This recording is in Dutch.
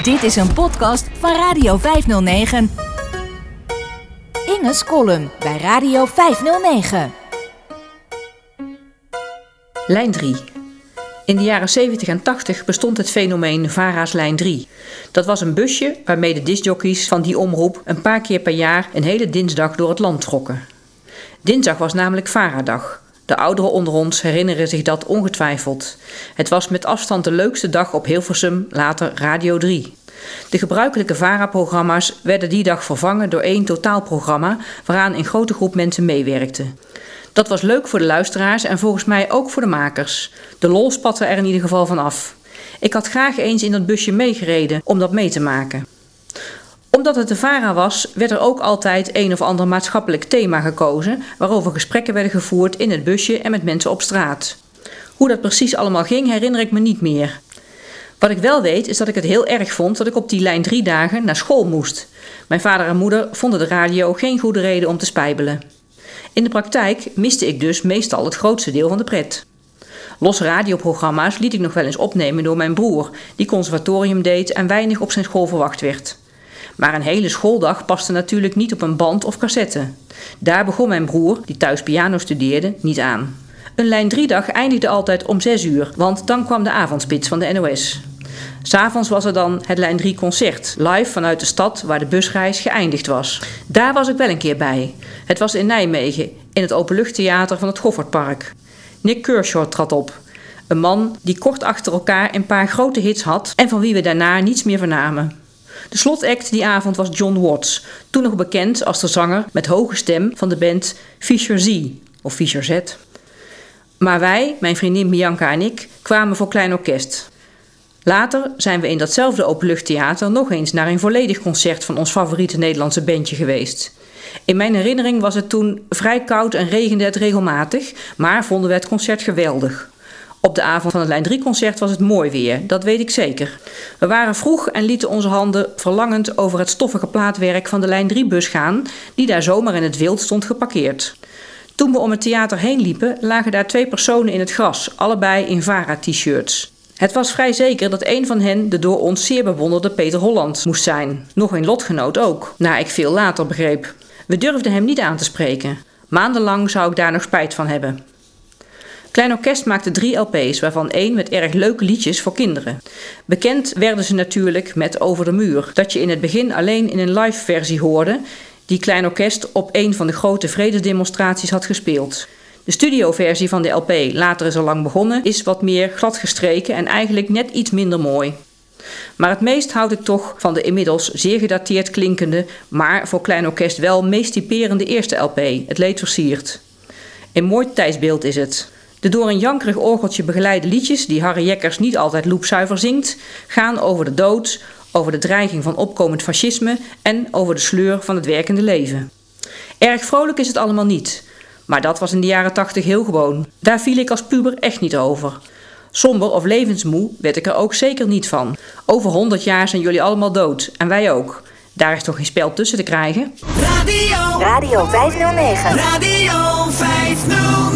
Dit is een podcast van Radio 509. Inge's column bij Radio 509. Lijn 3. In de jaren 70 en 80 bestond het fenomeen VARA's Lijn 3. Dat was een busje waarmee de discjockeys van die omroep een paar keer per jaar een hele dinsdag door het land trokken. Dinsdag was namelijk VARA-dag. De ouderen onder ons herinneren zich dat ongetwijfeld. Het was met afstand de leukste dag op Hilversum, later Radio 3. De gebruikelijke VARA-programma's werden die dag vervangen door één totaalprogramma waaraan een grote groep mensen meewerkte. Dat was leuk voor de luisteraars en volgens mij ook voor de makers. De lol spatte er in ieder geval van af. Ik had graag eens in dat busje meegereden om dat mee te maken. Omdat het de VARA was, werd er ook altijd een of ander maatschappelijk thema gekozen, waarover gesprekken werden gevoerd in het busje en met mensen op straat. Hoe dat precies allemaal ging, herinner ik me niet meer. Wat ik wel weet, is dat ik het heel erg vond dat ik op die lijn drie dagen naar school moest. Mijn vader en moeder vonden de radio geen goede reden om te spijbelen. In de praktijk miste ik dus meestal het grootste deel van de pret. Losse radioprogramma's liet ik nog wel eens opnemen door mijn broer, die conservatorium deed en weinig op zijn school verwacht werd. Maar een hele schooldag paste natuurlijk niet op een band of cassette. Daar begon mijn broer, die thuis piano studeerde, niet aan. Een lijn 3 dag eindigde altijd om 6 uur, want dan kwam de avondspits van de NOS. S'avonds was er dan het Lijn 3 concert, live vanuit de stad waar de busreis geëindigd was. Daar was ik wel een keer bij. Het was in Nijmegen, in het openluchttheater van het Goffertpark. Nick Kershaw trad op. Een man die kort achter elkaar een paar grote hits had en van wie we daarna niets meer vernamen. De slotact die avond was John Watts, toen nog bekend als de zanger met hoge stem van de band Fischer Z of Fischer Z. Maar wij, mijn vriendin Bianca en ik, kwamen voor klein orkest. Later zijn we in datzelfde openluchttheater nog eens naar een volledig concert van ons favoriete Nederlandse bandje geweest. In mijn herinnering was het toen vrij koud en regende het regelmatig, maar vonden we het concert geweldig. Op de avond van het Lijn 3 concert was het mooi weer, dat weet ik zeker. We waren vroeg en lieten onze handen verlangend over het stoffige plaatwerk van de Lijn 3 bus gaan, die daar zomaar in het wild stond geparkeerd. Toen we om het theater heen liepen, lagen daar twee personen in het gras, allebei in Vara-t-shirts. Het was vrij zeker dat een van hen de door ons zeer bewonderde Peter Holland moest zijn. Nog een lotgenoot ook, naar ik veel later begreep. We durfden hem niet aan te spreken. Maandenlang zou ik daar nog spijt van hebben. Klein Orkest maakte drie LP's, waarvan één met erg leuke liedjes voor kinderen. Bekend werden ze natuurlijk met Over de Muur, dat je in het begin alleen in een live versie hoorde, die Klein Orkest op een van de grote vredesdemonstraties had gespeeld. De studioversie van de LP, later is al lang begonnen, is wat meer gladgestreken en eigenlijk net iets minder mooi. Maar het meest houd ik toch van de inmiddels zeer gedateerd klinkende, maar voor klein orkest wel meest typerende eerste LP, Het Leed Versierd. Een mooi tijdsbeeld is het. De door een jankerig orgeltje begeleide liedjes, die Harry Jekkers niet altijd loepzuiver zingt, gaan over de dood, over de dreiging van opkomend fascisme en over de sleur van het werkende leven. Erg vrolijk is het allemaal niet, maar dat was in de jaren tachtig heel gewoon. Daar viel ik als puber echt niet over. Somber of levensmoe werd ik er ook zeker niet van. Over honderd jaar zijn jullie allemaal dood. En wij ook. Daar is toch geen spel tussen te krijgen? Radio, Radio 509. Radio 509.